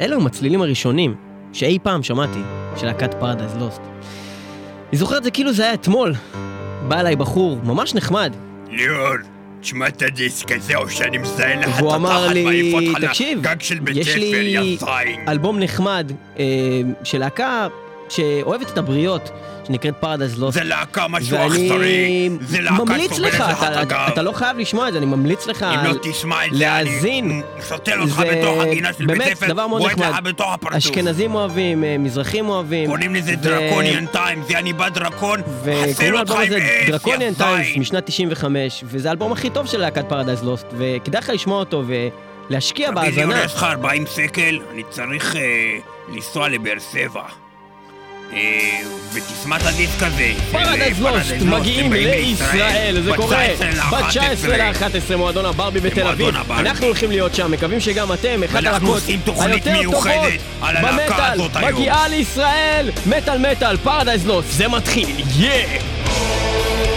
אלו הם הצלילים הראשונים שאי פעם שמעתי, של להקת פרדייז לוסט. אני זוכר את זה כאילו זה היה אתמול. בא אליי בחור, ממש נחמד, ליאור, תשמע את הדיסק הזה או שאני מזיין לך את והוא אמר התחת לי, תקשיב, יש לי. אלבום נחמד אה, של להקה שאוהבת את הבריות, שנקראת פרדייז לוסט. זה להקה משהו אכזרי, זה להקה ממליץ סובלת לך, לך את אתה, לא חייב לשמוע את זה, אני ממליץ לך אם לא תשמע את זה, להאזין. אני סוטל אותך בתוך הגינה של בית באמת ספר, בועט. לך בתוך הפרצוף. אשכנזים אוהבים, אה, מזרחים אוהבים. קוראים לזה Draconian Times, זה אני בא דרקון, חסר אותך עם אש, Draconian יא Times. משנת 95, וזה האלבום הכי טוב של להקת פרדייז לוסט, וכדאי לך לשמוע אותו ולהשקיע בהאזנה. יש לך 40 שקל, אני צריך אה, לנסוע לבאר שבע. אה, את הדיסק הזה. אה, פרדייז לוסט מגיעים לישראל, זה קורה ב-19 ב-19 ל-11 מועדון הברבי בתל אביב. אנחנו הולכים להיות שם, מקווים שגם אתם, אחת הלהקות תוכנית היותר טובות במטאל. מגיעה לישראל, מטאל מטאל, פרדייז לוסט, זה מתחיל, יא!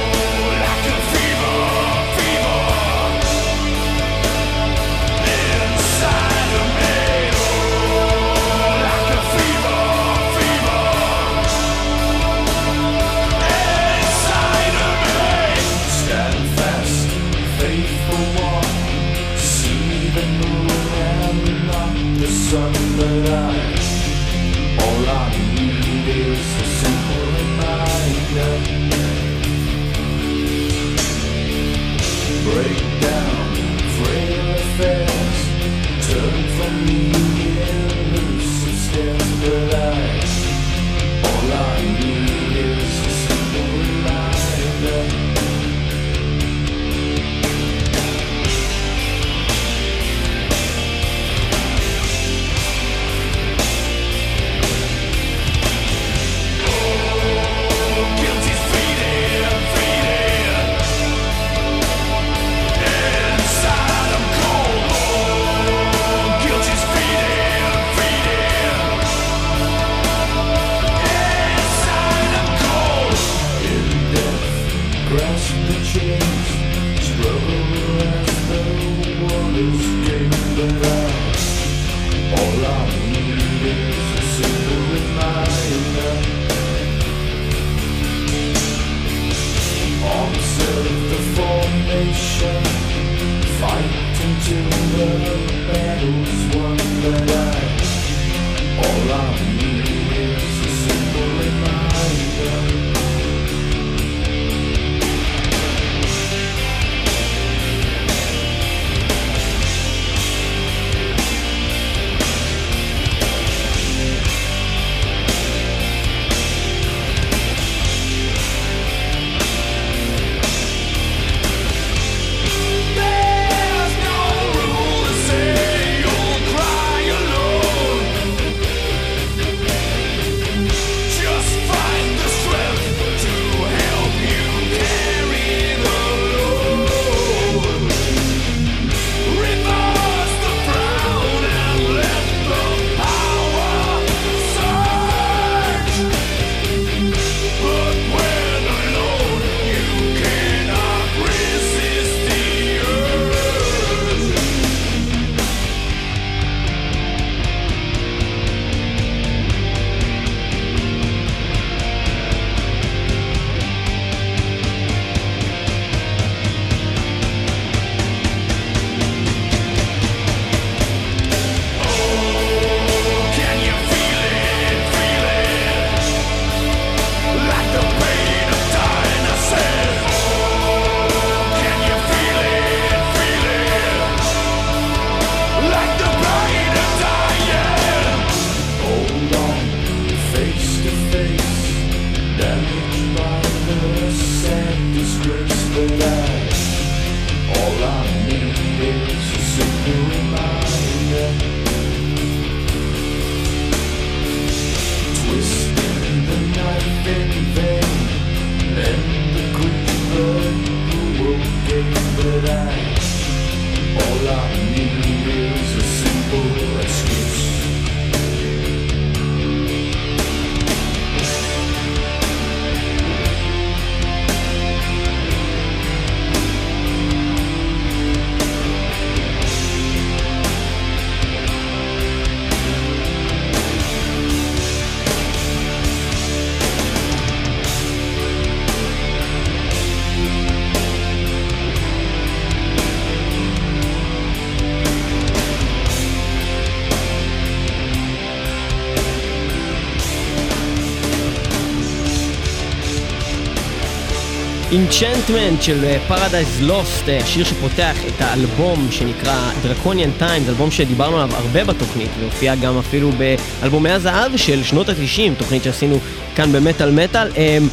Enchantment של אה, Paradise Lost, אה, השיר שפותח את האלבום שנקרא Draconian Times, אלבום שדיברנו עליו הרבה בתוכנית, והופיע גם אפילו באלבומי הזהב של שנות ה-90, תוכנית שעשינו כאן במטאל מטאל. אמ,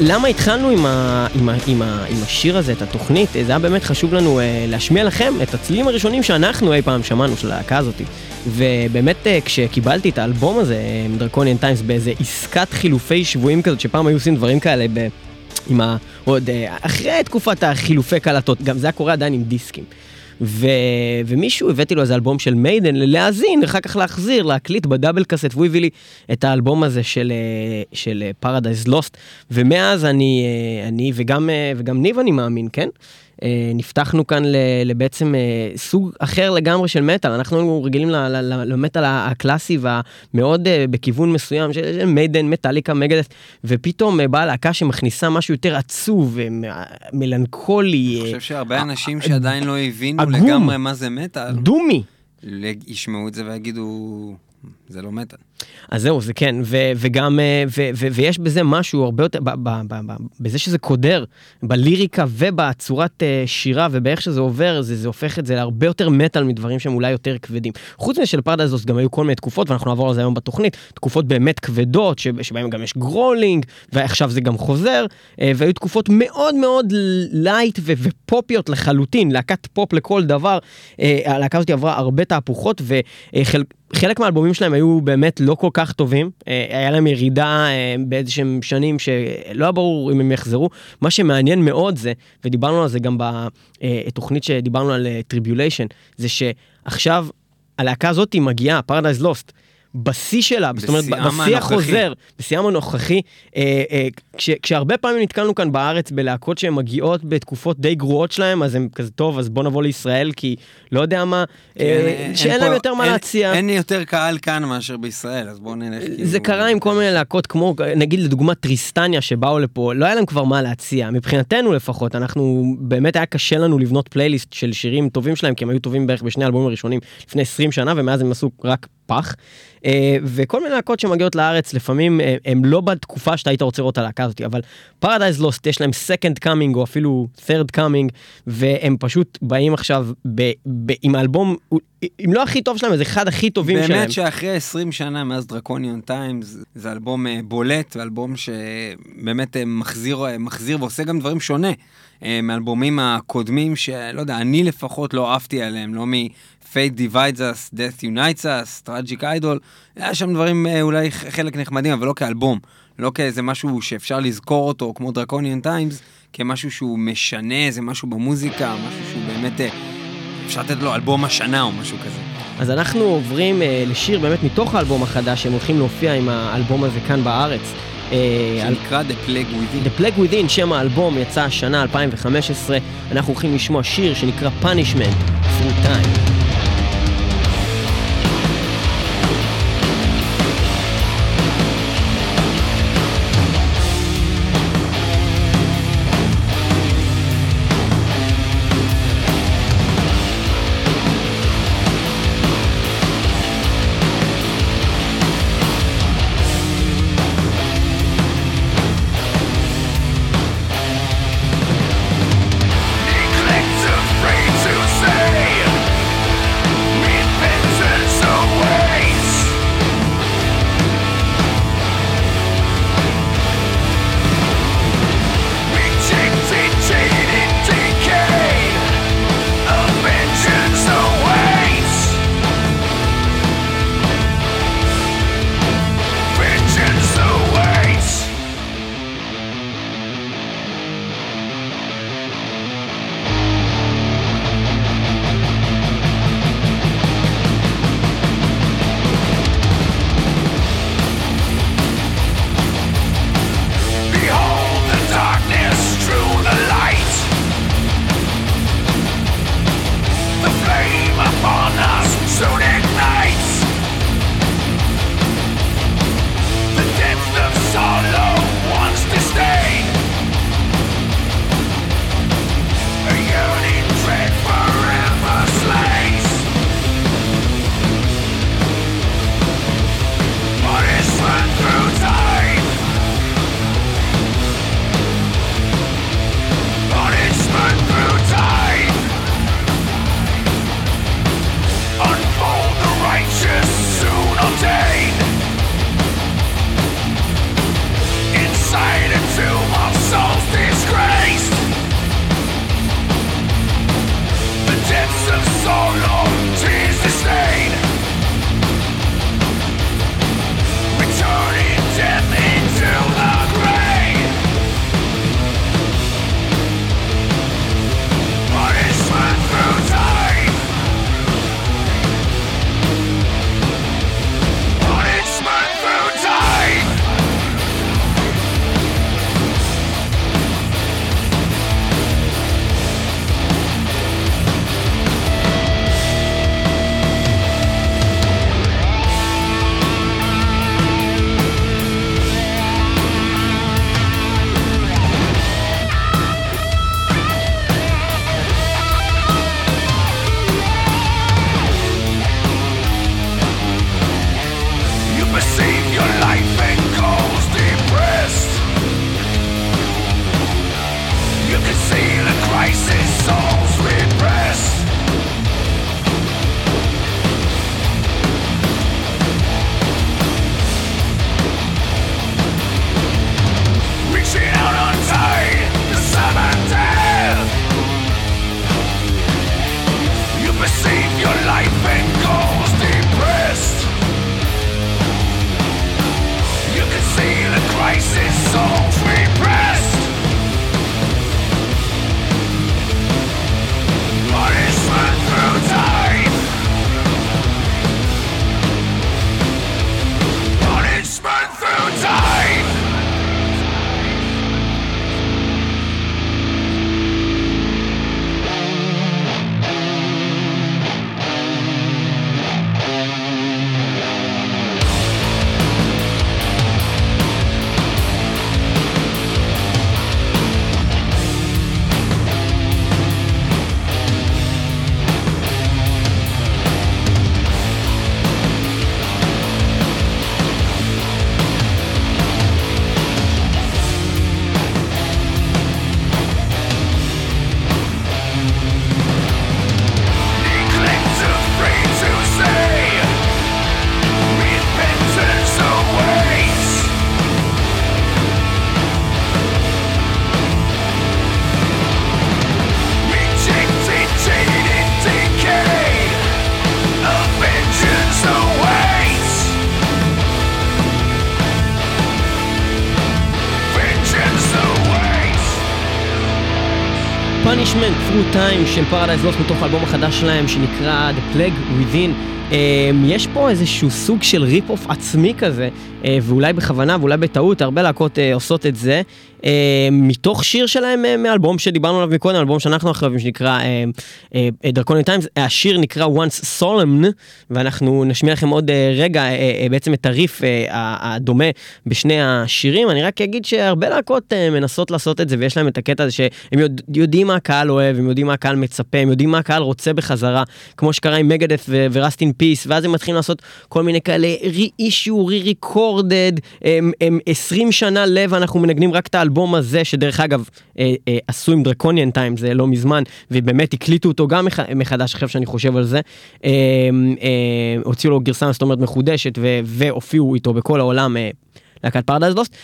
למה התחלנו עם, ה, עם, ה, עם, ה, עם השיר הזה, את התוכנית? אה, זה היה באמת חשוב לנו אה, להשמיע לכם את הצלילים הראשונים שאנחנו אי פעם שמענו של הלהקה הזאת. ובאמת אה, כשקיבלתי את האלבום הזה, דרקוניאן טיימס, באיזה עסקת חילופי שבויים כזאת, שפעם היו עושים דברים כאלה ב... עם ה... עוד אה, אחרי תקופת החילופי קלטות, גם זה היה קורה עדיין עם דיסקים. ו... ומישהו, הבאתי לו איזה אלבום של מיידן להאזין, אחר כך להחזיר, להקליט ב double cassette, והוא הביא לי את האלבום הזה של, אה, של פרדייז לוסט, ומאז אני, אה, אני וגם, אה, וגם ניב אני מאמין, כן? אה, נפתחנו כאן לבעצם אה, סוג אחר לגמרי של מטאל, אנחנו היינו רגילים למטאל הקלאסי והמאוד אה, בכיוון מסוים של מיידן, מטאליקה, מגדת', ופתאום אה, באה להקה שמכניסה משהו יותר עצוב, מלנכולי, אני חושב שהרבה אנשים שעדיין לא הבינו. לגמרי מה זה מטאל, doomy. ישמעו את זה ויגידו, זה לא מטאל. אז זהו, זה כן, ו- וגם, אה, ו- ו- ויש בזה משהו הרבה יותר, ב- ב- ב- ב- בזה שזה קודר, בליריקה ובצורת אה, שירה ובאיך שזה עובר, זה, זה הופך את זה להרבה יותר מטאל מדברים שהם אולי יותר כבדים. חוץ מזה של פרדייז גם היו כל מיני תקופות, ואנחנו נעבור על זה היום בתוכנית, תקופות באמת כבדות, ש- שבהן גם יש growling, ועכשיו זה גם חוזר, אה, והיו תקופות מאוד מאוד light ו- ופופיות לחלוטין, להקת פופ לכל דבר. הלהקה הזאת עברה הרבה תהפוכות, וחלק... חלק מהאלבומים שלהם היו באמת לא כל כך טובים, אה, היה להם ירידה אה, באיזשהם שנים שלא היה ברור אם הם יחזרו. מה שמעניין מאוד זה, ודיברנו על זה גם בתוכנית שדיברנו על Tribulation, זה שעכשיו הלהקה הזאת מגיעה, פרדייז לוסט. בשיא שלה, זאת אומרת, בשיא. החוזר, בשיאם הנוכחי, אה, אה, כש, כשהרבה פעמים נתקלנו כאן בארץ בלהקות שהן מגיעות בתקופות די גרועות שלהם, אז הם כזה טוב, אז בוא נבוא לישראל, כי לא יודע מה, כן, אה, אין שאין פה- להם יותר מה אין- להציע. אין יותר קהל כאן מאשר בישראל, אז בואו נלך כאילו... זה קרה עם כל מיני להקות כמו, נגיד לדוגמה טריסטניה שבאו לפה, לא היה להם כבר מה להציע, מבחינתנו לפחות, אנחנו, באמת היה קשה לנו לבנות פלייליסט של שירים טובים שלהם, כי הם היו טובים בערך בשני האלבומים הראשונים לפני 20 שנה, ומאז הם עשו רק פח. אה, וכל מיני להקות שמגיעות לארץ, לפעמים אה, הם לא בתקופה שאתה היית רוצה לראות את הלהקה הזאת, אבל פרדייז לוסט יש להם second coming או אפילו third coming, והם פשוט באים עכשיו ב, ב, עם האלבום, אם לא הכי טוב שלהם, אז אחד הכי טובים שלהם. באמת שאחרי 20 שנה מאז Draconian Times, זה אלבום אה, בולט, ואלבום שבאמת מחזיר, מחזיר ועושה גם דברים שונה מאלבומים הקודמים, שלא יודע, אני לפחות לא אהבתי עליהם, לא מ-Fate Divides Us, Death Unites Us, Tragic Idol, היה שם דברים אה, אולי חלק נחמדים, אבל לא כאלבום, לא כאיזה משהו שאפשר לזכור אותו, כמו דרקוניון טיימס, כמשהו שהוא משנה, איזה משהו במוזיקה, משהו שהוא באמת... אה, אפשר לתת לו אלבום השנה או משהו כזה. אז אנחנו עוברים אה, לשיר באמת מתוך האלבום החדש, הם הולכים להופיע עם האלבום הזה כאן בארץ. אה, על שנקרא The Plague Within. The Plague Within, שם האלבום יצא השנה 2015, אנחנו הולכים לשמוע שיר שנקרא Punishment Through Time. של Paradise Lost מתוך האלבום החדש שלהם שנקרא The Plague Within. אמ, יש פה איזשהו סוג של rip-off עצמי כזה, אה, ואולי בכוונה ואולי בטעות, הרבה להקות אה, עושות את זה, אה, מתוך שיר שלהם מאלבום שדיברנו עליו מקודם, אלבום שאנחנו אוהבים שנקרא Draconian Times, השיר נקרא Once Solemn, ואנחנו נשמיע לכם עוד רגע בעצם את הריף הדומה בשני השירים, אני רק אגיד שהרבה להקות מנסות לעשות את זה ויש להם את הקטע הזה שהם יודע, יודעים מה הקהל אוהב, הם יודעים מה הקהל מצפה, הם יודעים מה הקהל רוצה בחזרה, כמו שקרה עם מגדת' ו- Rust in Peace, ואז הם מתחילים לעשות כל מיני כאלה re-issue, re-recorded, הם, הם 20 שנה ל-, אנחנו מנגנים רק את האלבום הזה, שדרך אגב, אה, אה, עשו עם Draconian Times, זה לא מזמן, ובאמת הקליטו אותו גם מח, מחדש, עכשיו שאני חושב על זה. אה, אה, הוציאו לו גרסה, זאת אומרת, מחודשת, והופיעו איתו בכל העולם. אה, להקת פרדייז לוסט,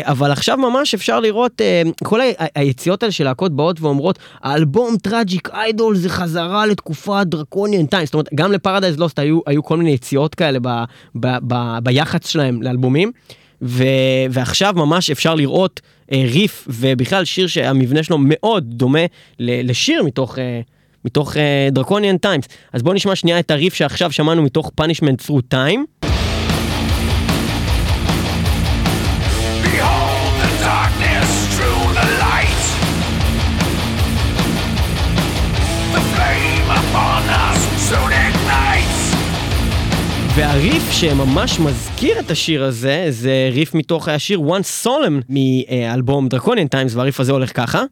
אבל עכשיו ממש אפשר לראות אה, כל היציאות האלה של להקות באות ואומרות, האלבום Tragic Idol זה חזרה לתקופה Draconian Times, זאת אומרת, גם לפרדייז לוסט היו, היו כל מיני יציאות כאלה ב, ב, ב, ביח"צ שלהם לאלבומים, ו, ועכשיו ממש אפשר לראות אה, ריף ובכלל שיר שהמבנה שלו מאוד דומה ל, לשיר מתוך... אה, מתוך דרקוניאן uh, טיימס. אז בואו נשמע שנייה את הריף שעכשיו שמענו מתוך Punishment Through Time. והריף שממש מזכיר את השיר הזה, זה ריף מתוך השיר One Solemn מאלבום דרקוניאן טיימס, והריף הזה הולך ככה.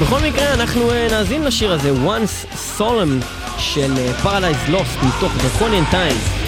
בכל מקרה, אנחנו אה, נאזין לשיר הזה, Once Solemn של אה, Paradise Lost מתוך דרקוניאן טיימס.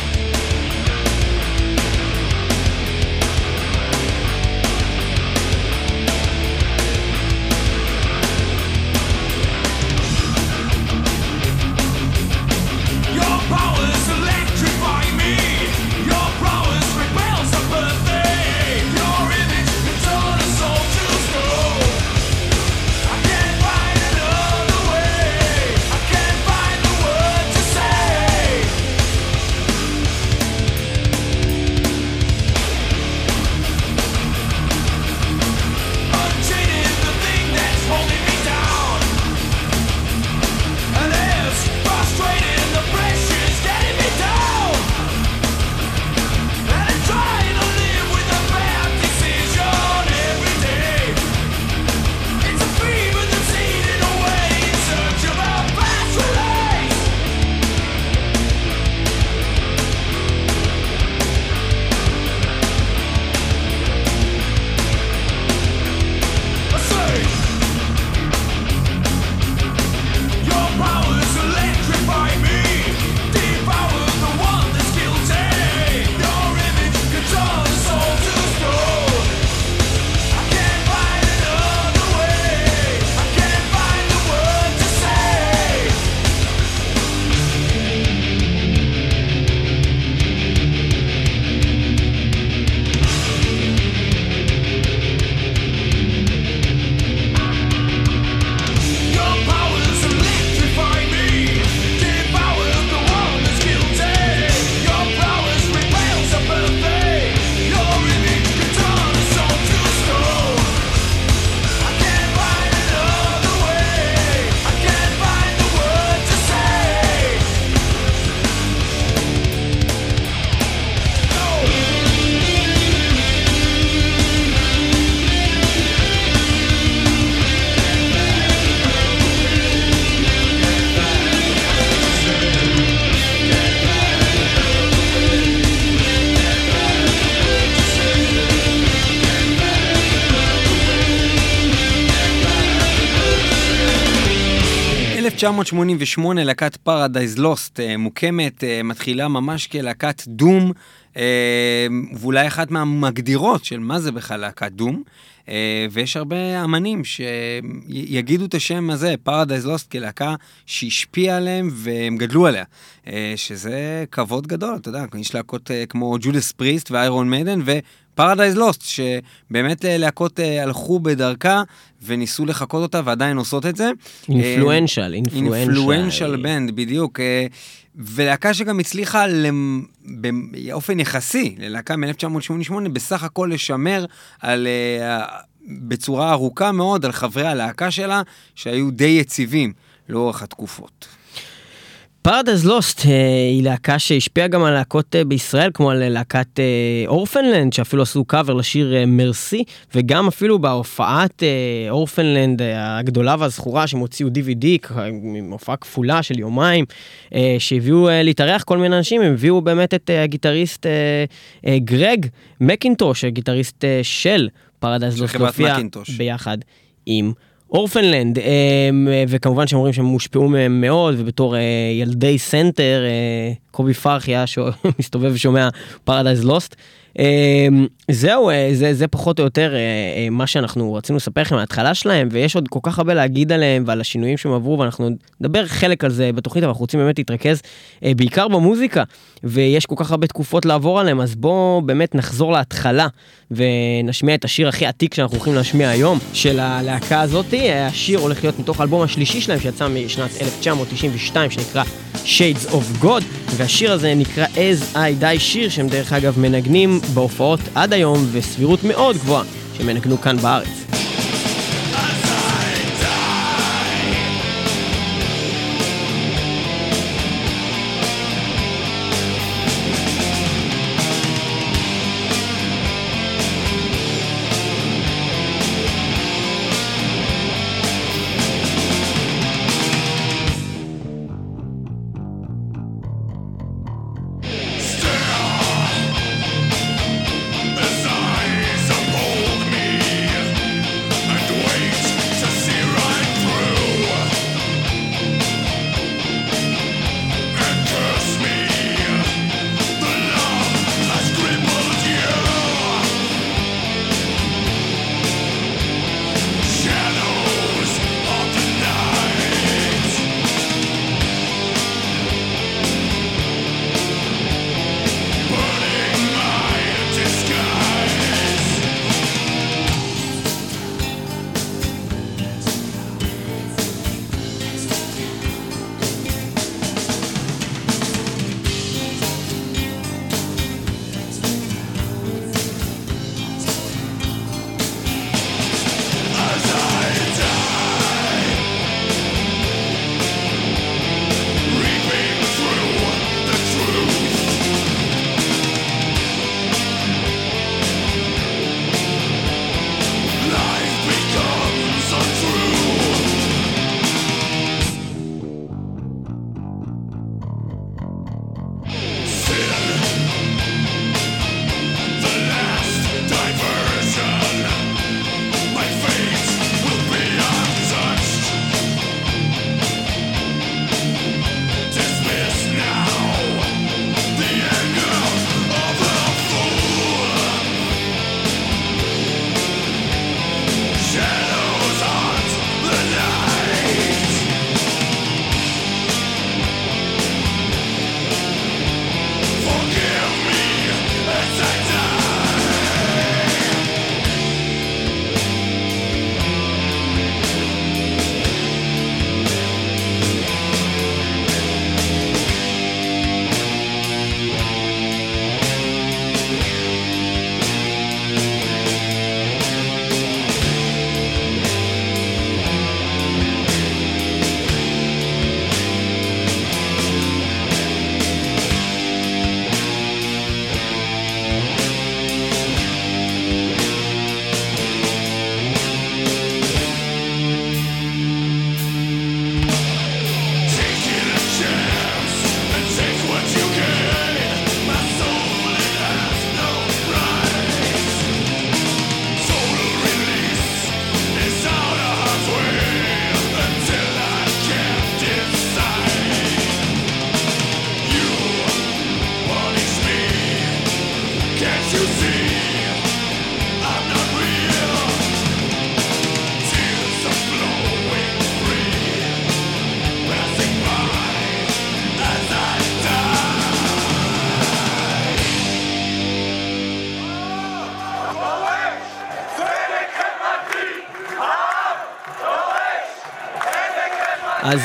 ב-1988 להקת פרדייז לוסט מוקמת, אה, מתחילה ממש כלהקת doom, אה, ואולי אחת מהמגדירות של מה זה בכלל להקת doom. אה, ויש הרבה אמנים שיגידו את השם הזה, פרדייז לוסט, כלהקה שהשפיעה עליהם והם גדלו עליה. אה, שזה כבוד גדול, אתה יודע, יש להקות אה, כמו ג'ודס פריסט ואיירון מיידן, פרדייז לוסט, שבאמת אה, להקות אה, הלכו בדרכה וניסו לחקות אותה ועדיין עושות את זה. אינפלואנשל, אינפלואנשל. אינפלואנשל בנד, בדיוק. אה, ולהקה שגם הצליחה למ- באופן יחסי ללהקה מ-1988 בסך הכל לשמר על, בצורה ארוכה מאוד על חברי הלהקה שלה שהיו די יציבים לאורך התקופות. פרדס לוסט היא להקה שהשפיעה גם על להקות אה, בישראל, כמו על להקת אה, אורפנלנד, שאפילו עשו קאבר לשיר אה, Mercy, וגם אפילו בהופעת אה, אורפנלנד אה, הגדולה והזכורה, שהם הוציאו DVD, עם הופעה כפולה של יומיים, אה, שהביאו אה, להתארח כל מיני אנשים, הם הביאו באמת את אה, הגיטריסט אה, אה, גרג מקינטוש, הגיטריסט אה, של פרדייז לוסט, להופיע. ביחד עם אורפנלנד, אמ, וכמובן שהם אומרים שהם הושפעו מהם מאוד, ובתור אה, ילדי סנטר, אה, קובי פרחי שמסתובב ושומע פרדייז לוסט. אמ, זהו, אה, זה, זה פחות או יותר אה, אה, מה שאנחנו רצינו לספר לכם מההתחלה שלהם, ויש עוד כל כך הרבה להגיד עליהם ועל השינויים שהם עברו, ואנחנו נדבר חלק על זה בתוכנית, אבל אנחנו רוצים באמת להתרכז בעיקר במוזיקה, ויש כל כך הרבה תקופות לעבור עליהם, אז בואו באמת נחזור להתחלה, ונשמיע את השיר הכי עתיק שאנחנו הולכים להשמיע היום, של הלהקה הזאתי. השיר הולך להיות מתוך האלבום השלישי שלהם, שיצא משנת 1992, שנקרא Shades of God, והשיר הזה נקרא As I Die, שיר שהם דרך אגב מנגנים בהופעות עד היום, וסבירות מאוד גבוהה שהם ינגנו כאן בארץ.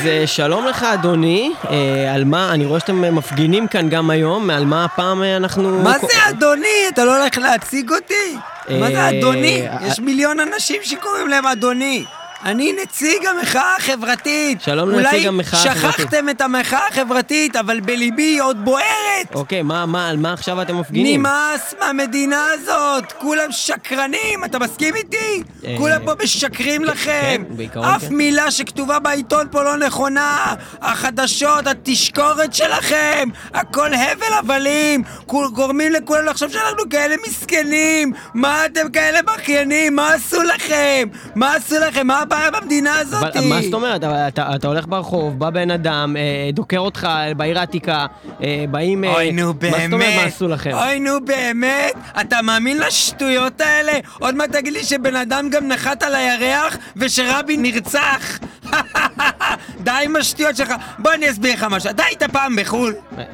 אז אה, שלום לך אדוני, אה, על מה, אני רואה שאתם אה, מפגינים כאן גם היום, על מה הפעם אנחנו... מה זה אדוני? אתה לא הולך להציג אותי? מה זה אדוני? יש מיליון אנשים שקוראים להם אדוני. אני נציג המחאה החברתית. שלום לנציג המחאה אולי החברתית. שכחתם את המחאה החברתית, אבל בליבי היא עוד בוערת. אוקיי, מה, מה, על מה עכשיו אתם מפגינים? נמאס מהמדינה הזאת, כולם שקרנים, אתה מסכים איתי? אה, כולם פה משקרים לכם. כן, בעיקרון אף כן. מילה שכתובה בעיתון פה לא נכונה. החדשות, התשקורת שלכם, הכל הבל הבלים. גורמים לכולם לחשוב שאנחנו כאלה מסכנים. מה אתם כאלה בכיינים? מה עשו לכם? מה עשו לכם? מה הבעיה במדינה הזאת? אבל, מה זאת אומרת? אתה, אתה הולך ברחוב, בא בן אדם, אה, דוקר אותך בעיר העתיקה, אה, באים... אה, אוי נו באמת. מה זאת אומרת מה עשו לכם? אוי נו באמת. אתה מאמין לשטויות האלה? עוד מעט תגיד לי שבן אדם גם נחת על הירח ושרבין נרצח. די עם השטויות שלך. בוא אני אסביר לך משהו. אתה היית פעם בחו"ל? אה,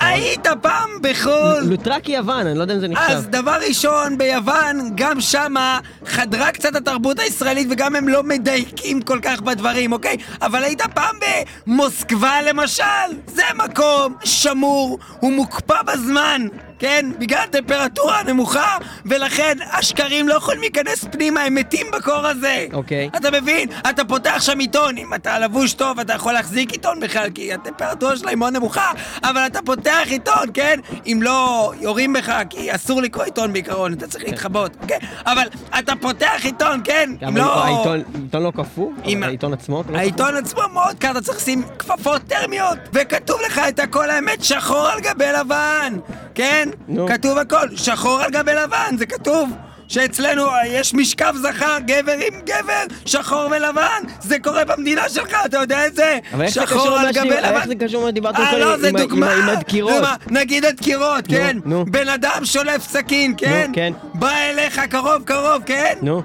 אה. היית פעם בחו"ל? לוטרקי יוון, אני לא יודע אם זה נחשב. אז דבר ראשון, ביוון, גם שמה חדרה קצת התרבות הישראלית וגם הם לא מדייקים כל כך בדברים, אוקיי? אבל היית פעם במוסקבה למשל? זה מקום שמור, הוא מוקפא בזמן. כן? בגלל הטמפרטורה הנמוכה, ולכן השקרים לא יכולים להיכנס פנימה, הם מתים בקור הזה. אוקיי. אתה מבין? אתה פותח שם עיתון, אם אתה לבוש טוב, אתה יכול להחזיק עיתון בכלל, כי הטמפרטורה שלה היא מאוד נמוכה, אבל אתה פותח עיתון, כן? אם לא יורים בך, כי אסור לקרוא עיתון בעיקרון, אתה צריך להתחבות, כן? אבל אתה פותח עיתון, כן? אם לא... העיתון, לא קפוא? העיתון עצמו? לא העיתון עצמו מאוד קר, אתה צריך לשים כפפות טרמיות, וכתוב לך את הכל האמת שחור על גבי לבן, כן? נו. כתוב הכל, שחור על גבי לבן, זה כתוב. שאצלנו יש משכב זכר, גבר עם גבר, שחור ולבן, זה קורה במדינה שלך, אתה יודע את זה? שחור על גבי לבן. איך זה קשור למה שדיברת אה, אותו לא, זה דוגמה. עם הדקירות? נגיד הדקירות, כן? בן אדם שולף סכין, כן? כן. בא אליך קרוב קרוב, כן? נו.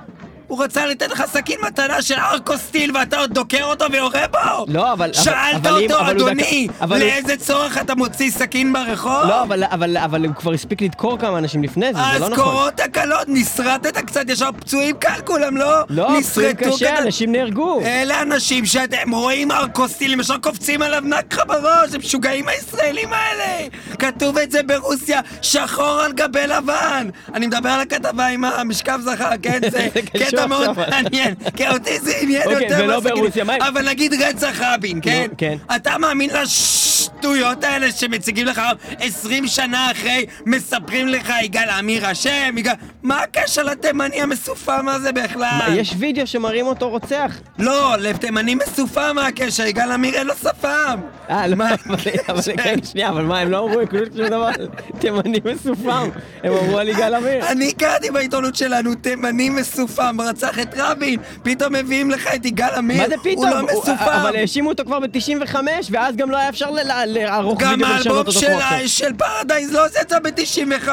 הוא רצה לתת לך סכין מתנה של ארקוסטיל ואתה עוד דוקר אותו ויורה בו? לא, אבל- שאלת אבל- אותו, אבל הוא אדוני, דק- אבל הוא- לאיזה צורך אתה מוציא סכין ברחוב? לא, אבל, אבל, אבל הוא כבר הספיק לדקור כמה אנשים לפני זה, זה אז לא נכון. קורות תקלות, נסרטת קצת, ישר פצועים קל כולם, לא? לא, פצועים קשה, כזה. אנשים נהרגו. אלה אנשים שאתם רואים ארקוסטילים, ישר קופצים עליו נק לך בראש, הם משוגעים הישראלים האלה! כתוב את זה ברוסיה, שחור על גבי לבן! אני מדבר על הכתבה עם המשכב זכר, כן? זה קשור קטע מאוד. מעניין, כי אותי זה עניין אוקיי, יותר. ברוסיה, מה- אבל נגיד רצח רבין, כן? כן. אתה מאמין לשטויות האלה שמציגים לך 20 שנה אחרי, מספרים לך יגאל עמיר אשם, יגאל... מה הקשר לתימני המסופם הזה בכלל? מה, יש וידאו שמראים אותו רוצח. לא, לתימני מסופם מה הקשר, יגאל עמיר אין לו שפם. אה, לא, מה אבל, אבל כן, שנייה, אבל מה, הם לא אמרו שום דבר, תימני מסופם, הם אמרו על יגאל עמיר. אני קראתי בעיתונות שלנו, תימני מסופם, רצח את רבין, פתאום מביאים לך את יגאל עמיר, מה זה? הוא לא מסופם. אבל האשימו אותו כבר ב-95, ואז גם לא היה אפשר ל- לערוך גם וידאו ולשנות האלבום אותו כמו עכשיו. של פרדייז לא יצא ב-95.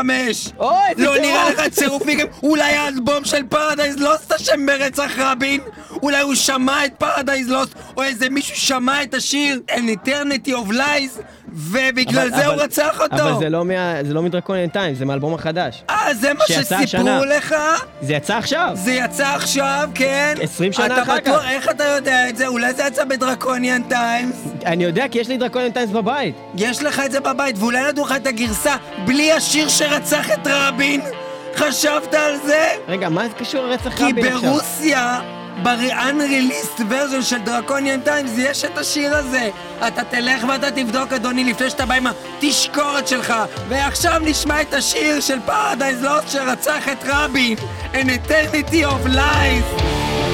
אוי, איזה לא נראה. לך צירוף מקרים? אולי האלבום של פרדייז לוסט אשם ברצח רבין? אולי הוא שמע את פרדייז לוסט, או איזה מישהו שמע את השיר An Eternity of Lies, ובגלל זה הוא רצח אותו. אבל זה לא זה לא מ- Draconian Times, זה מהאלבום החדש. אה, זה מה שסיפרו. לך? זה יצא עכשיו. זה יצא עכשיו, כן? 20 שנה אחר כך. איך אתה יודע את זה? אולי זה יצא ב- Draconian Times? אני יודע כי יש לי Draconian Times בבית. יש לך את זה בבית, ואולי נתנו לך את הגרסה בלי השיר שרצח את רבין? חשבת על זה? רגע, מה זה קשור לרצח רבין עכשיו? ברוסיה, ב-unreleased version של Draconian Times, יש את השיר הזה. אתה תלך ואתה תבדוק, אדוני, לפני שאתה בא עם התשקורת שלך. ועכשיו נשמע את השיר של פרדייז לוסט שרצח את רבין. An eternity of lies.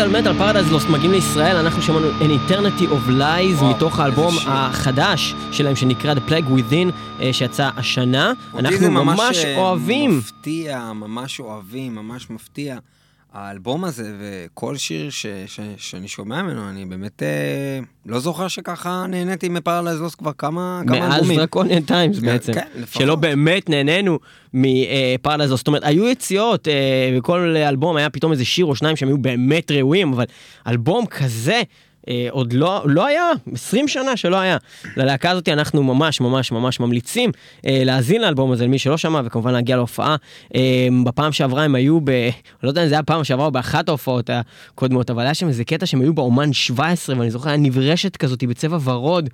מטאל מטאל פרדייז לוסט מגיעים לישראל, אנחנו שמענו An Eternity of Lies וואו, מתוך האלבום. החדש שלהם שנקרא The Plague Within אה, שיצא השנה. אותי זה אנחנו ממש אה, אוהבים. מפתיע, ממש אוהבים, ממש מפתיע. האלבום הזה וכל שיר ש, ש, שאני שומע ממנו, אני באמת אה, לא זוכר שככה נהניתי מפרדייז לוסט כבר כמה, כמה מאז אלבומים. Draconian Times כן, בעצם, כן, לפחות. שלא באמת נהנינו מפרדייז זאת אומרת היו יציאות אה, בכל אלבום היה פתאום איזה שיר או שניים שהם היו באמת ראויים אבל אלבום כזה אה, עוד לא, לא היה, 20 שנה שלא היה. ללהקה הזאת אנחנו ממש ממש ממש ממליצים אה, להאזין לאלבום הזה למי שלא שמע, וכמובן להגיע להופעה. אה, בפעם שעברה הם היו ב... לא יודע אם זה היה פעם שעברה או באחת ההופעות הקודמות, אבל היה שם איזה קטע שהם היו באומן 17, ואני זוכר, היה נברשת כזאת בצבע ורוד.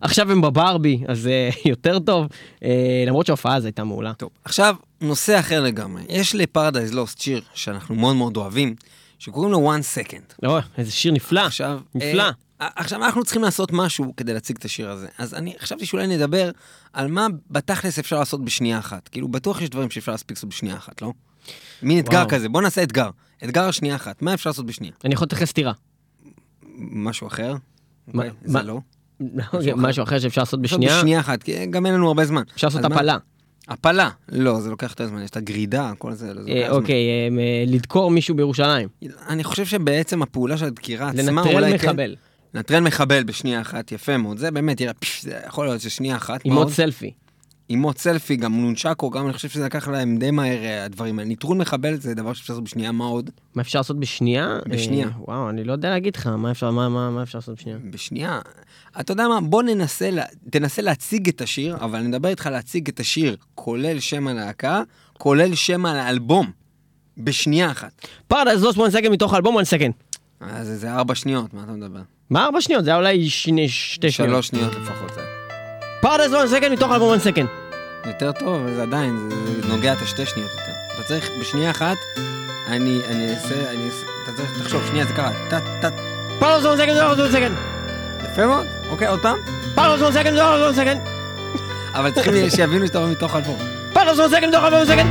עכשיו הם בברבי, אז אה, יותר טוב, אה, למרות שההופעה הזו הייתה מעולה. טוב, עכשיו, נושא אחר לגמרי. יש לפרדייז לוסט שיר שאנחנו מאוד מאוד אוהבים, שקוראים לו one second. אוי, איזה שיר נפלא. עכשיו, נפלא. אה, עכשיו אנחנו צריכים לעשות משהו כדי להציג את השיר הזה. אז אני חשבתי שאולי נדבר על מה בתכלס אפשר לעשות בשנייה אחת. כאילו, בטוח יש דברים שאפשר להספיק לעשות בשנייה אחת, לא? מין אתגר וואו. כזה, בוא נעשה אתגר. אתגר השנייה אחת, מה אפשר לעשות בשנייה? אני יכול לתת לך סטירה. משהו אחר? מה- אוקיי, מה- זה לא. אוקיי, משהו אחר שאפשר לעשות בשנייה. בשנייה אחת, כי גם אין לנו הרבה זמן. אפשר לעשות מה- הפלה. הפלה. לא, זה לוקח יותר זמן, יש את הגרידה, כל זה, זה אה, לוקח זמן. אוקיי, אה, לדקור מישהו בירושלים. אני חושב שבעצם הפעולה של הדקירה עצמה, לנטרל אולי כן- מחבל. לנטרל מחבל בשנייה אחת, יפה מאוד. זה באמת, זה יכול להיות ששנייה אחת. עם עוד? סלפי. עוד סלפי, גם נונצ'קו, גם אני חושב שזה לקח להם די מהר אה, הדברים האלה. נטרול מחבל זה דבר שאפשר לעשות בשנייה, מה עוד? מה אפשר לעשות בשנייה? בשנייה. אה, וואו, אני לא יודע להגיד לך, מה אפשר מה- מה- מה אפשר לעשות בשנייה? בשנייה. אתה יודע מה, בוא ננסה, תנסה להציג את השיר, אבל אני מדבר איתך להציג את השיר, כולל שם הלהקה, כולל שם האלבום, בשנייה אחת. פרדייז לוסט One Second מתוך האלבום One Second. אז זה ארבע שניות, מה אתה מדבר? מה ארבע שניות? זה היה אולי שני- שתי שניות. שלוש שניות לפחות זה. פרדייז One Second מתוך האלבום One Second. יותר טוב, אבל זה עדיין, זה, זה נוגע את השתי שניות יותר. אתה צריך, בשנייה אחת, אני, אני אעשה, אני אעשה, אתה צריך, תחשוב, שנייה, זה קרה, טה, טה, פרדייז One Second מתוך One Second. יפה מאוד, אוקיי, עוד פעם? פרדייז One Second מתוך One Second. אבל צריכים שיבינו שאתה אומר מתוך אלבום. פרדייז One Second מתוך One Second.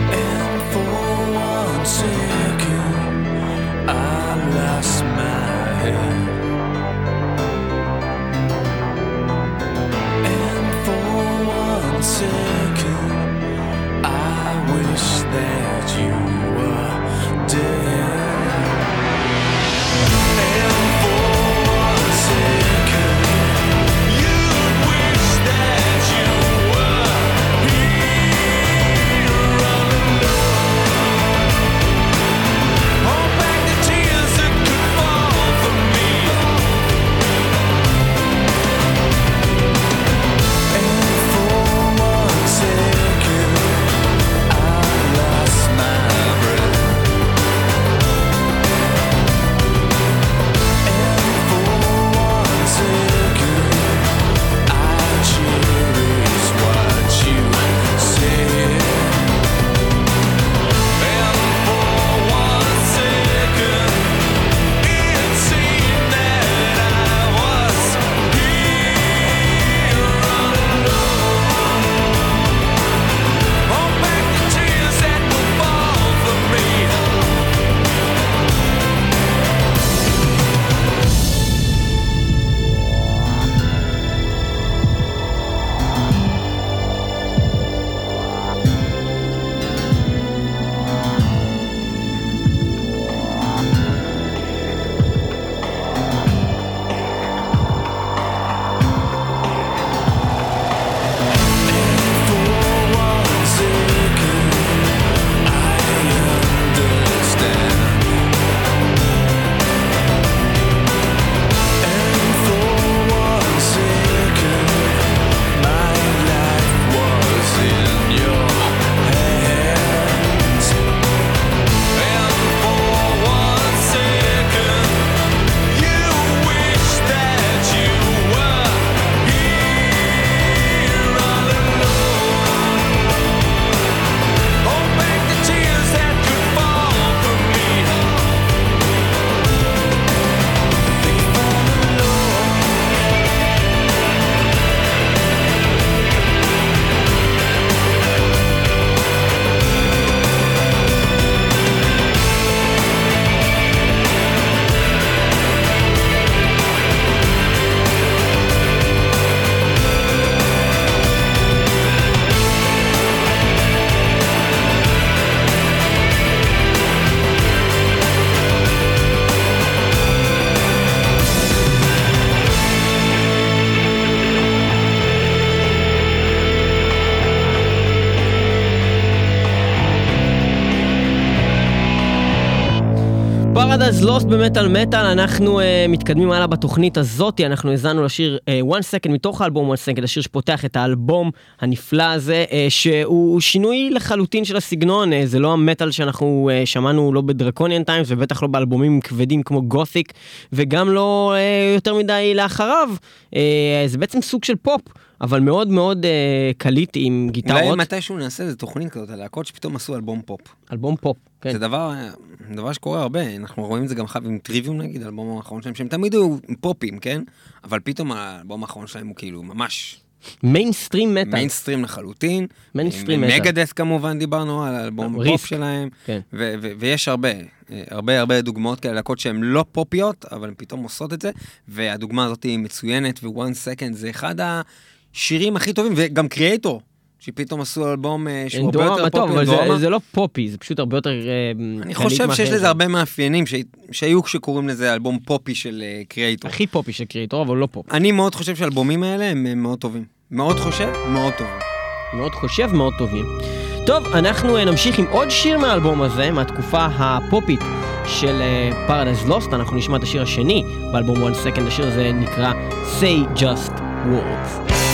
פרדייז לוסט במטאל מטאל, אנחנו אה, מתקדמים הלאה בתוכנית הזאת, אנחנו האזנו לשיר אה, One Second מתוך האלבום One Second, השיר שפותח את האלבום הנפלא הזה, אה, שהוא שינוי לחלוטין של הסגנון, אה, זה לא המטאל שאנחנו אה, שמענו לא ב- Draconian Times ובטח לא באלבומים כבדים כמו Gothic, וגם לא אה, יותר מדי לאחריו, אה, זה בעצם סוג של פופ. אבל מאוד מאוד אה, קליט עם גיטרות. אולי מתישהו נעשה איזה תוכנית כזאת, הלהקות שפתאום עשו אלבום פופ. אלבום פופ, כן. זה דבר, דבר שקורה הרבה, אנחנו רואים את זה גם עם טריוויום נגיד, האלבום האחרון שלהם, שהם תמיד היו פופים, כן? אבל פתאום האלבום האחרון שלהם הוא כאילו ממש מיינסטרים מטאל. מיינסטרים לחלוטין. מיינסטרים מטאל. מגדת' כמובן דיברנו על האלבום Risk. פופ שלהם, כן. ו- ו- ויש הרבה, אה, הרבה הרבה דוגמאות כאלה, להקות שהן לא פופיות, אבל הן פתאום עושות את זה, והדוגמה הזאת היא מצוינת, ו-one second זה אחד השירים הכי טובים, וגם קריאייטור, שפתאום עשו אלבום אה, שהוא הרבה יותר טוב, פופי, אבל זה. זה לא פופי, זה פשוט הרבה יותר אה, אני חושב שיש. לזה הרבה מאפיינים ש- שהיו כשקוראים לזה אלבום פופי של אה, קריאייטור. הכי פופי של קריאטור, אבל לא פופ. אני מאוד חושב שהאלבומים האלה הם מאוד טובים. מאוד חושב, מאוד טובים. מאוד חושב, מאוד טובים. טוב, אנחנו נמשיך עם עוד שיר מהאלבום הזה, מהתקופה הפופית של פרדייז לוסט, אנחנו נשמע את השיר השני באלבום One Second, השיר הזה נקרא Say Just Words.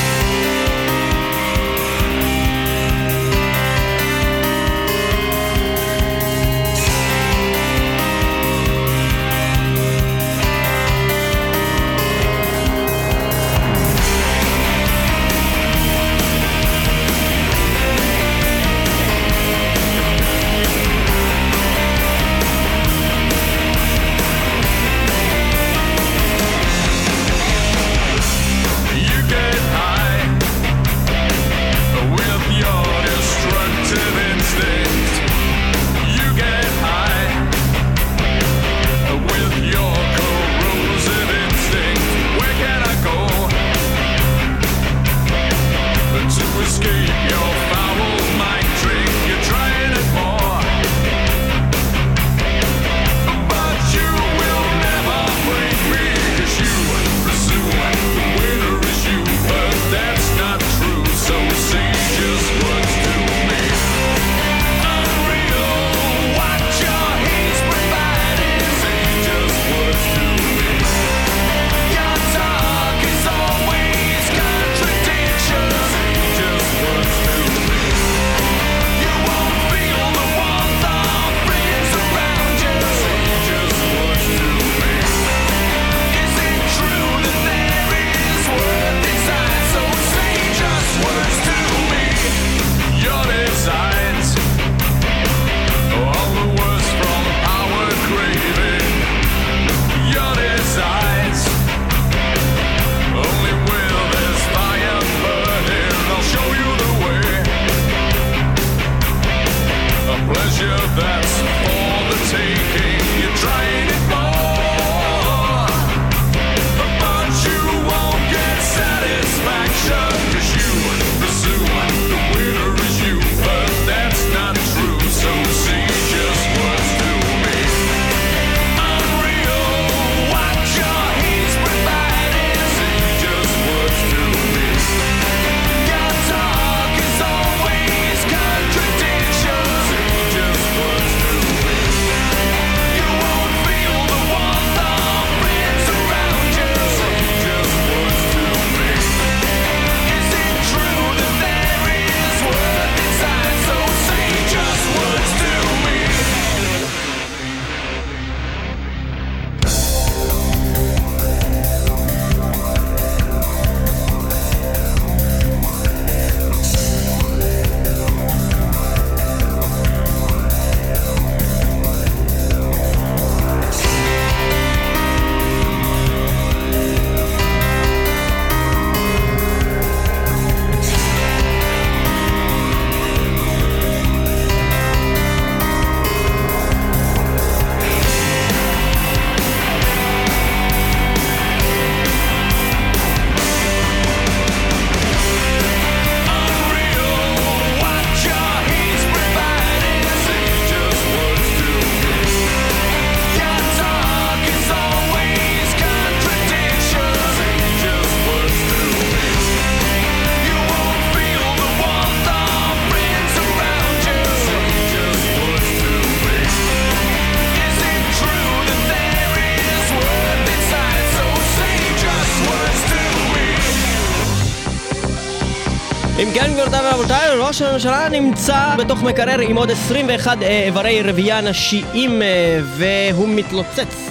ראש הממשלה נמצא בתוך מקרר עם עוד 21 אה, איברי רבייה נשיים אה, והוא מתלוצץ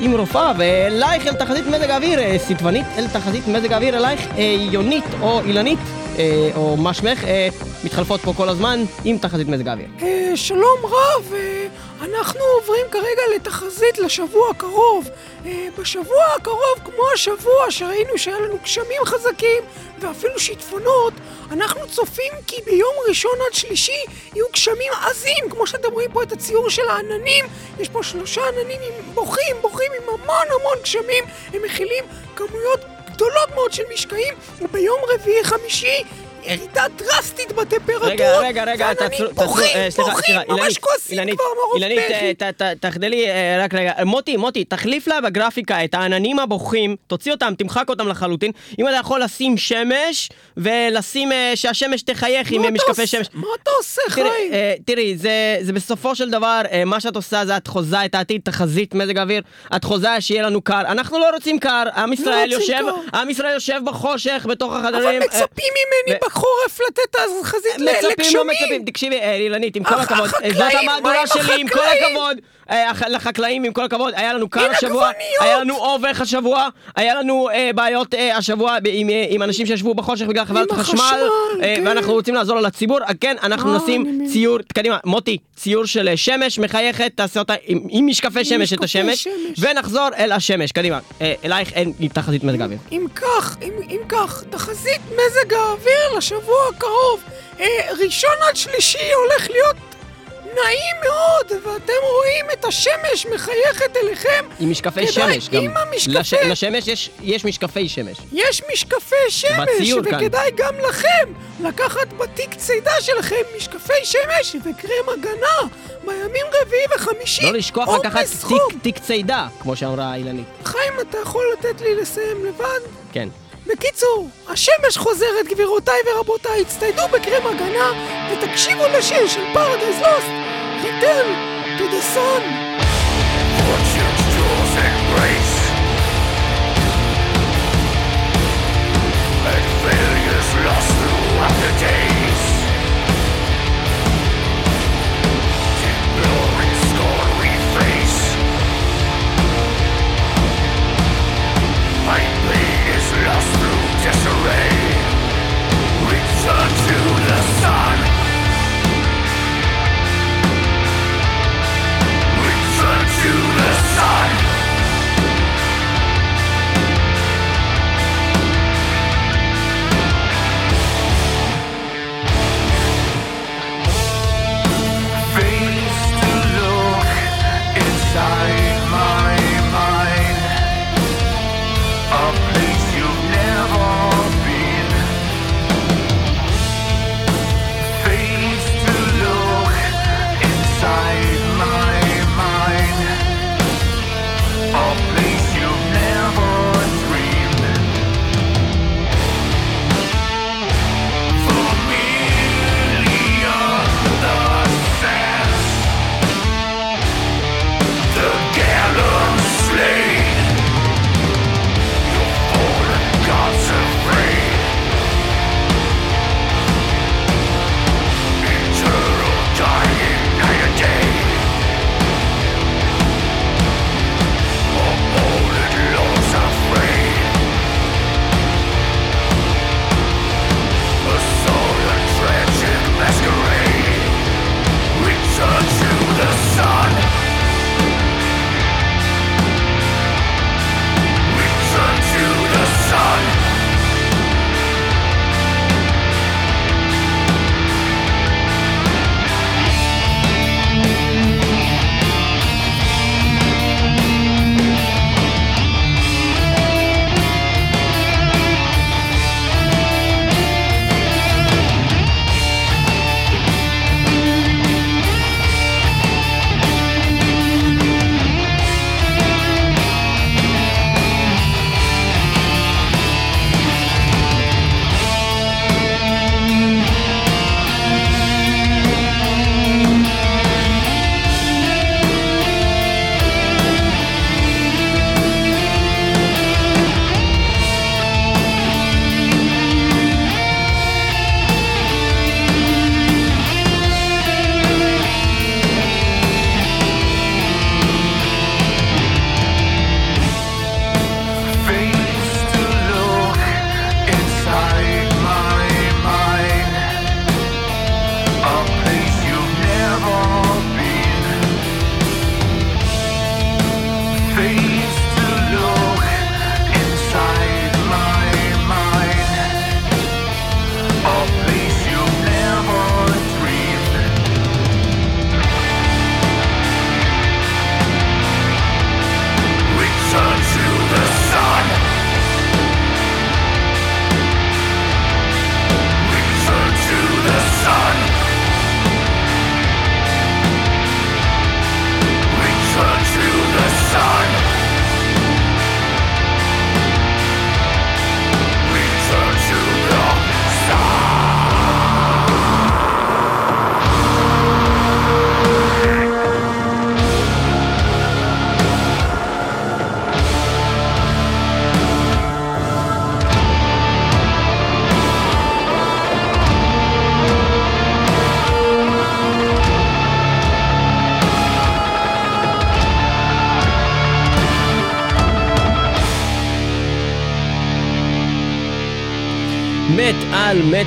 עם רופאה ואלייך אל תחזית מזג האוויר, אה, סיטבנית אל תחזית מזג האוויר אלייך, אה, יונית או אילנית אה, או מה שמך, אה, מתחלפות פה כל הזמן עם תחזית מזג האוויר. אה, שלום רב, אה, אנחנו עוברים כרגע לתחזית לשבוע הקרוב. אה, בשבוע הקרוב, כמו השבוע שראינו שהיה לנו גשמים חזקים ואפילו שיטפונות, אנחנו צופים כי ביום ראשון עד שלישי יהיו גשמים עזים, כמו שאתם רואים פה את הציור של העננים. יש פה שלושה עננים עם בוכים, בוכים עם המון המון גשמים. הם מכילים כמויות גדולות מאוד של משקעים, וביום רביעי חמישי ירידה דרסטית בטמפרטורות. רגע, רגע, רגע, תעצרו, תעצרו, בוכים, אה, סליחה, סליחה, אילנית, אילנית, אילנית. אה, תחדלי, אה, רק רגע, מוטי, מוטי, תחליף לה בגרפיקה את העננים הבוכים, תוציא אותם, תמחק אותם לחלוטין. אם אתה יכול לשים שמש, ולשים אה, שהשמש תחייך עם אה, משקפי? שמש. מה אתה עושה, חיים? אה, תראי, זה, בסופו של דבר, אה, מה שאת עושה זה את חוזה את העתיד, תחזית מזג האוויר, את חוזה שיהיה לנו קר. אנחנו לא רוצים קר, עם ישראל יושב. עם ישראל יושב בחושך, בתוך אבל החדרים. אה, מצפים ממני בחורף לתת את החזית ל- מצפים. לא מצפים, תקשיבי, אה, אילנית, עם כל הכבוד, זאת המהדורה שלי, עם כל? הכבוד, לחקלאים, עם כל הכבוד, היה לנו קר השבוע. היה לנו אובך השבוע, היה לנו אה, בעיות אה, השבוע עם, אה, עם אנשים שישבו בחושך בגלל חברת חשמל, אה, כן. ואנחנו רוצים לעזור לציבור, אה, כן, אנחנו אה, נשים. ציור, קדימה, מוטי, ציור של אה, שמש מחייכת, תעשה אותה עם עם משקפי שמש את השמש, שמש. ונחזור אל השמש, קדימה, אה, אלייך אין תחזית מזג האוויר. אם כך, אם, אם כך, תחזית מזג האוויר לשבוע הקרוב. אה, ראשון עד שלישי הולך להיות נעים מאוד, ואתם רואים את השמש מחייכת אליכם. עם משקפי כדאי, שמש גם, עם המשקפי- לש- לשמש יש- יש משקפי שמש. יש משקפי שמש, בציור כאן. וכדאי גם לכם לקחת בתיק צידה שלכם משקפי שמש וקרם הגנה בימים רביעי וחמישי. לא לשכוח לקחת. תיק, תיק צידה, כמו שאמרה אילנית. חיים, אתה יכול לתת לי לסיים לבד? כן. בקיצור, השמש חוזרת, גבירותיי ורבותיי, הצטיידו בקרם הגנה ותקשיבו לשיר של פרדייז לוסט, to the Sun.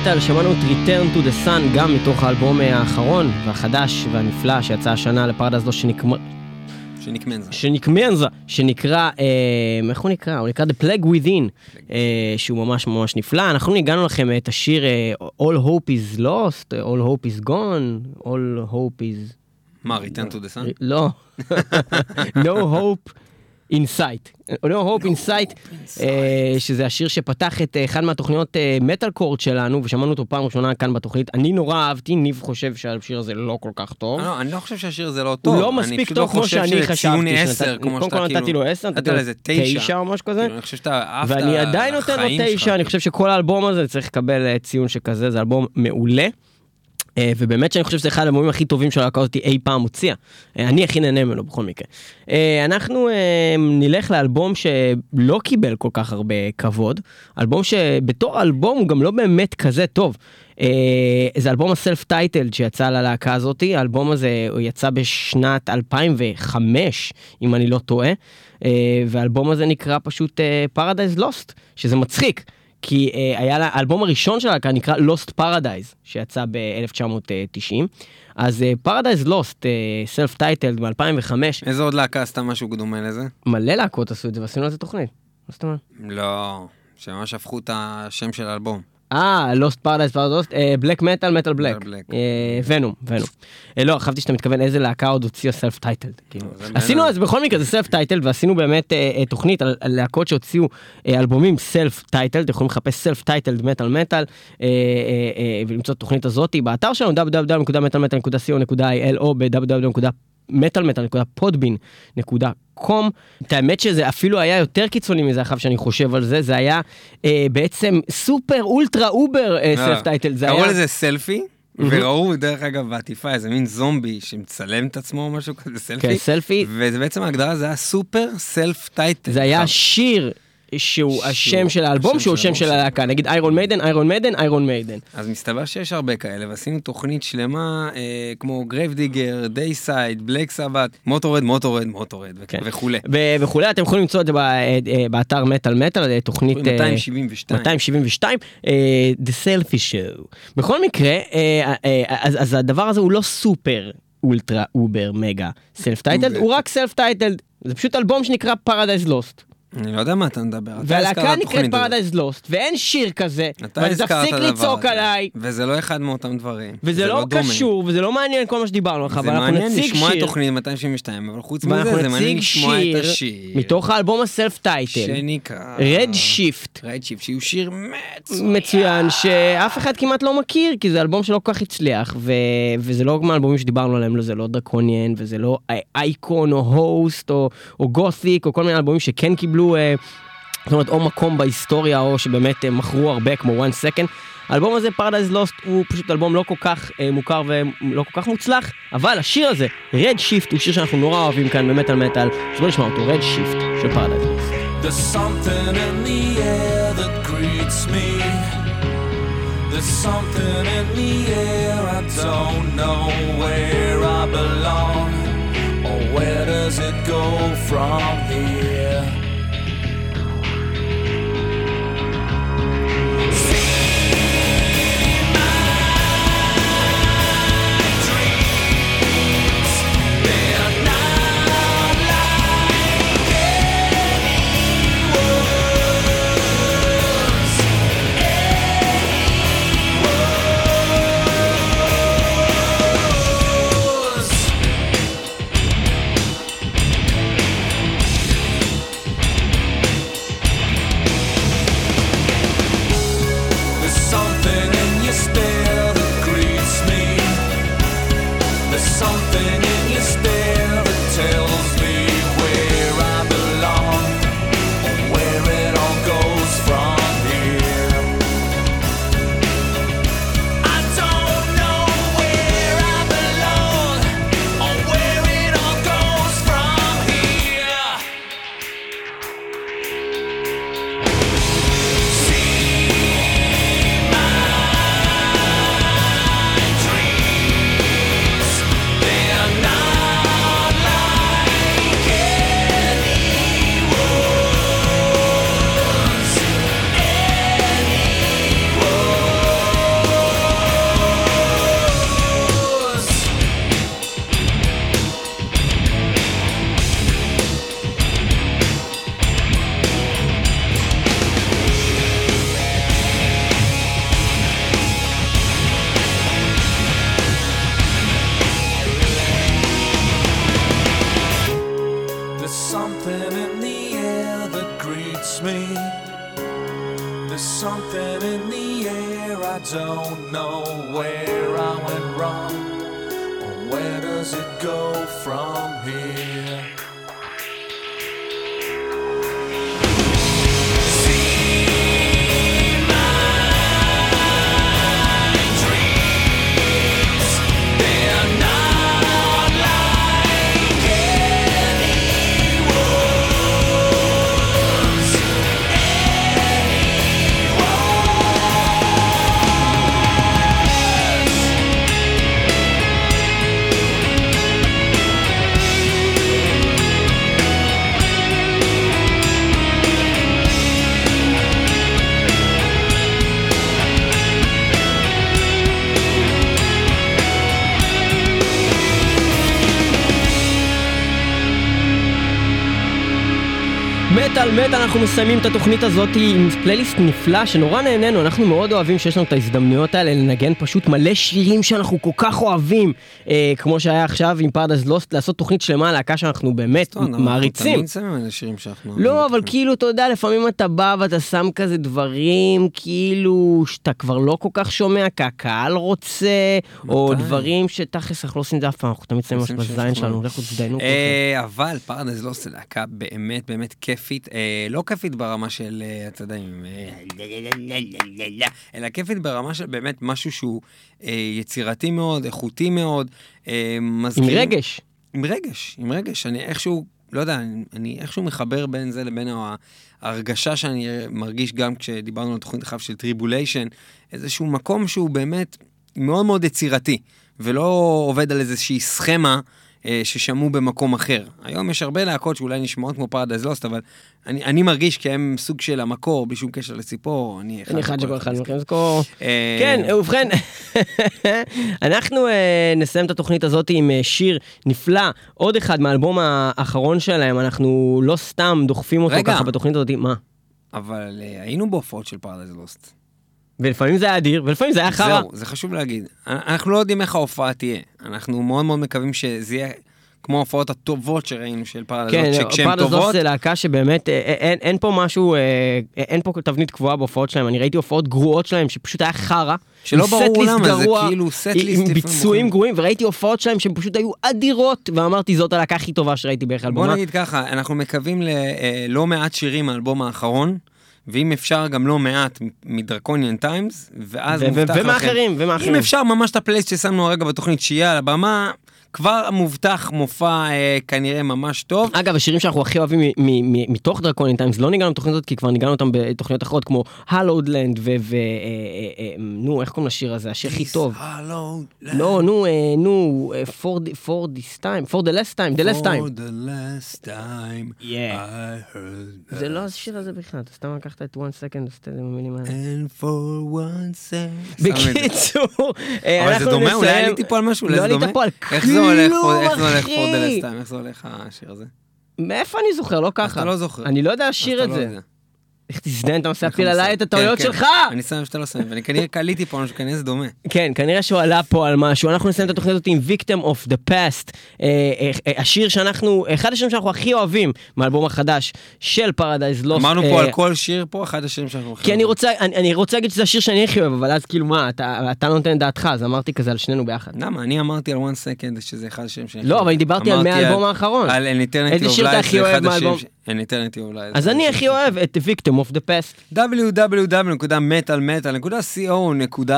מטאל, שמענו את Return to the Sun גם מתוך האלבום האחרון והחדש והנפלא שיצא השנה לפרדס לא שנקמ... שנקמנזה. שנקמנזה, שנקרא, אה, איך הוא נקרא? הוא נקרא The Plague Within, אה, שהוא ממש ממש נפלא. אנחנו ניגענו לכם את השיר אה, All Hope is Lost, All Hope is Gone, All Hope is... מה, return to the sun? לא. No Hope in Sight. No Hope in Sight, אה, שזה השיר שפתח את אה, אחד מהתוכניות מטאל קורד שלנו, ושמענו אותו פעם ראשונה כאן בתוכנית. אני נורא אהבתי, ניב חושב שהשיר הזה לא כל כך טוב. לא, אני לא חושב שהשיר הזה לא טוב. הוא לא מספיק טוב לא כמו שאני חשבתי. 10, שנתת- כמו קודם כל נתתי כאילו... לו 10, נתת נתתי לו לו איזה 9. 9 או משהו כזה. אני חושב שאתה עפת ואני עדיין נותן לו לחיים תשע, שלך. אני חושב שכל האלבום הזה צריך לקבל אה, ציון שכזה, זה אלבום מעולה. אה, ובאמת שאני חושב שזה אחד האלבומים הכי טובים שהלהקה הזאת אי פעם הוציאה. אה, אני הכי נהנה ממנו בכל מקרה. אה, אנחנו נלך לאלבום שלא קיבל כל כך הרבה כבוד, אלבום שבתור אלבום הוא גם לא באמת כזה טוב. זה אלבום ה self titled שיצא ללהקה הזאתי, האלבום הזה יצא בשנת 2005, אם אני לא טועה, והאלבום הזה נקרא פשוט Paradise Lost, שזה מצחיק. כי אה, היה לה, האלבום הראשון של הלהקה נקרא Lost Paradise, שיצא ב-1990. אז אה, Paradise Lost, self titled מ-2005, איזה עוד להקה עשתה משהו דומה לזה? מלא להקות עשו את זה ועשינו על זה תוכנית. מה זאת אומרת? לא, שממש הפכו את השם של האלבום. אה, Paradise, Paradise Lost, Black Metal, Metal Black. Venom, Venom. לא, חשבתי שאתה מתכוון איזה להקה עוד הוציאה self titled. זה עשינו. אז בכל מקרה זה self titled ועשינו באמת אה, אה, תוכנית על להקות שהוציאו אה, אלבומים self titled, יכולים לחפש self titled מטאל מטאל ולמצוא את התוכנית הזאתי באתר שלנו www.metalmetal.co.il או ב-www.metalmetal.podbean.com. את האמת שזה אפילו היה יותר קיצוני מזה עכשיו שאני חושב על זה, זה היה אה, בעצם סופר אולטרה over אה, self titled, זה קראו היה... לזה סלפי, וראו דרך אגב בעטיפה איזה מין זומבי שמצלם את עצמו או משהו כזה, סלפי. כן, סלפי. וזה בעצם ההגדרה, זה היה סופר self title. זה היה שיר שהוא השם של האלבום, שהוא השם של הלהקה, נגיד Iron Maiden, Iron Maiden, Iron Maiden. אז מסתבר שיש הרבה כאלה, ועשינו תוכנית שלמה, אה, כמו Grave Digger, Deicide, Black Sabbath, Motörhead, Motörhead, Motörhead, כן. וכולי. וכולי, אתם יכולים למצוא את זה אה, אה, באתר מטאל מטאל, אה, תוכנית... אה, 272. 272, אה, The Selfie Show. בכל מקרה, אה, אה, אז, אז הדבר הזה הוא לא סופר אולטרה over מגה self titled, הוא רק self titled. זה פשוט אלבום שנקרא Paradise Lost. אני לא יודע מה אתה מדבר. והלהקה נקראת. Paradise Lost, ואין שיר כזה, אתה הזכרת את הדבר לצעוק הזה. עליי, וזה לא אחד מאותם דברים. וזה זה לא דומה. קשור, וזה לא מעניין כל מה שדיברנו לך, זה אבל אנחנו מעניין נציג לשמוע את שיר, תוכנית 272, אבל חוץ מזה זה מעניין לשמוע את שיר השיר. מתוך האלבום הסלף טייטל, שנקרא... רד שיפט. רד שיפט, שהוא שיר מצוין. מצוין שאף אחד כמעט לא מכיר כי זה אלבום שלא כל כך הצליח. וזה לא מהאלבומים שדיברנו עליהם לא, זה לא דרקוניאן וזה לא אייקון או Host או Gothic או כל מיני אלבומים שכן קיבלו אה, זאת אומרת או מקום בהיסטוריה או שבאמת אה, מכרו הרבה כמו One Second. האלבום הזה Paradise Lost הוא פשוט אלבום לא כל כך אה, מוכר ולא כל כך מוצלח אבל השיר הזה Red Shift הוא שיר שאנחנו נורא אוהבים כאן במטאל מטאל אז בוא נשמע אותו Red Shift של greets me. There's something in the air, I don't know where I belong. Or where does it go from here? מטאל מטאל, אנחנו מסיימים את התוכנית הזאת עם פלייליסט נפלא שנורא נהנינו, אנחנו מאוד אוהבים שיש לנו את ההזדמנויות האלה לנגן פשוט מלא שירים שאנחנו כל כך אוהבים, אה, כמו שהיה עכשיו עם פרדס לוסט, לעשות תוכנית שלמה, להקה שאנחנו באמת אנחנו מעריצים. תמיד שמים שירים שאנחנו... לא, אבל כאילו, אתה יודע, לפעמים אתה בא ואתה שם כזה דברים, כאילו, שאתה כבר לא כל כך שומע, כי הקהל רוצה, או? דברים שתכלס אנחנו לא עושים את זה אף פעם, אנחנו תמיד שמים ממש עושים בזין שלנו, לכו תזדיינו. אה, אבל Paradise Lost זה להקה באמת באמת כיפית, אה, לא כיפית ברמה של, אה, אתה יודע, עם, אה, אלא כיפית ברמה של באמת משהו שהוא אה, יצירתי מאוד, איכותי מאוד. אה, עם מזכיר- רגש. עם רגש, עם רגש. אני איכשהו, לא יודע, אני, אני איכשהו מחבר בין זה לבין ההרגשה שאני מרגיש גם כשדיברנו על תוכנית אחת של Tribulation, איזשהו מקום שהוא באמת מאוד מאוד יצירתי, ולא עובד על איזושהי סכמה ששמעו במקום אחר. היום יש הרבה להקות שאולי נשמעות כמו Paradise Lost, אבל אני, אני מרגיש כי הם סוג של המקור, בלי שום קשר לציפור, אני אני אחד שכל אחד מכם. לזכור. אה, כן, ובכן, אנחנו אה, נסיים את התוכנית הזאת עם אה, שיר נפלא, עוד אחד מהאלבום האחרון שלהם, אנחנו לא סתם דוחפים אותו רגע. ככה בתוכנית הזאת, מה? אבל אה, היינו בהופעות של Paradise Lost. ולפעמים זה היה אדיר, ולפעמים זה היה חרא. זהו, זה חשוב להגיד. אנחנו לא יודעים איך ההופעה תהיה. אנחנו מאוד מאוד מקווים שזה יהיה כמו ההופעות הטובות שראינו של פרדס, כן, שכשהן פרדס לוסט טובות, זה להקה שבאמת, אה, אה, אין, אין פה משהו, אה, אין פה תבנית קבועה בהופעות שלהם, אני ראיתי הופעות גרועות שלהם שפשוט היה חרא. שלא ברור למה, זה גרוע, כאילו סט-ליסט עם ביצועים. גרועים, וראיתי הופעות שלהם שהם פשוט היו אדירות, ואמרתי זאת הלהקה הכי טובה שראיתי בערך על בוא. נגיד ככה, אנחנו מקווים ללא מעט שירים מהאלבום האחרון, ואם אפשר גם לא מעט מ Draconian Times, ואז ו- ו- מובטח לכם. ומאחרים, ומאחרים. אם אפשר ממש את הפלייליסט ששמנו הרגע בתוכנית שיהיה על הבמה, כבר מובטח מופע אה, כנראה ממש טוב. אגב, השירים שאנחנו הכי אוהבים מתוך Draconian Times, לא ניגנו בתוכנית הזאת, כי כבר ניגנו אותם בתוכניות אחרות, כמו Hallowed Land ו... ו- אה, אה, אה, נו, איך קוראים לשיר הזה? השיר הכי טוב. לא, נו, אה, נו, אה, for this time, for the last time, the last time. For the last time. I heard זה לא השיר הזה בכלל, אתה סתם לקחת את one second, עשית את זה במילים האלה. And for one second. זה. בקיצור, אה, אבל אנחנו זה דומה, אולי נסיים- עליתי פה על משהו, לא אולי זה עלית דומה? פה על איך זה הולך פה- איך זה הולך time? איך זה הולך השיר הזה? מאיפה אני זוכר? לא ככה. אתה לא זוכר. אני לא יודע לשיר את לא זה. איך תזדיין, אתה אנחנו להפיל עליי. את הטעויות כן, כן. שלך! אני שם שאתה לא שם, ואני כנראה קליתי פה משהו, כנראה זה דומה. כן, כנראה שהוא עלה פה על משהו. אנחנו נסיים את התוכנית הזאת עם Victim of the Past. אה, אה, אה, השיר שאנחנו, אחד השירים שאנחנו הכי אוהבים מהאלבום החדש של Paradise Lost. אמרנו פה על כל שיר פה, אחד השירים שאנחנו הולכים... כי אני רוצה, להגיד שזה השיר שאני הכי אוהב, אבל אז כאילו מה, אתה, נותן את דעתך, אז אמרתי כזה על שנינו ביחד. למה? אני אמרתי על one second שזה אחד השירים שאני... לא, אבל אני דיברתי על מהאלבום האחרון. על An Eternity איזה of שיר אתה Life הכי זה אוהב אחד השירים מהאלבום? ש- An Eternity of Life. אז אני הכי אוהב את Victim of the Past. www.metalmetal.co.il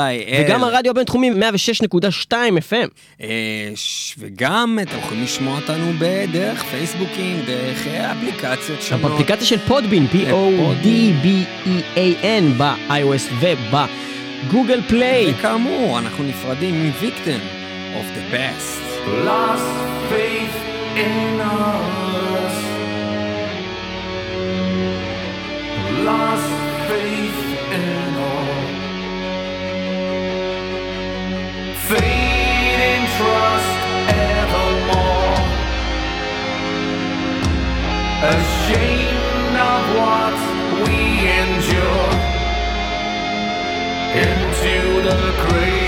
וגם הרדיו הבינתחומי 106.2 FM. אה, וגם אתם יכולים לשמוע אותנו בדרך פייסבוקים, דרך אה, אפליקציות שונות. אפליקציה של פודבין, P-O-D-B-E-A-N, ב-iOS ובגוגל פליי. וכאמור, אנחנו נפרדים ויקטם of the best. Lost faith in us. Lost faith in all. Fading trust evermore. Ashamed of what we endure. Into the grave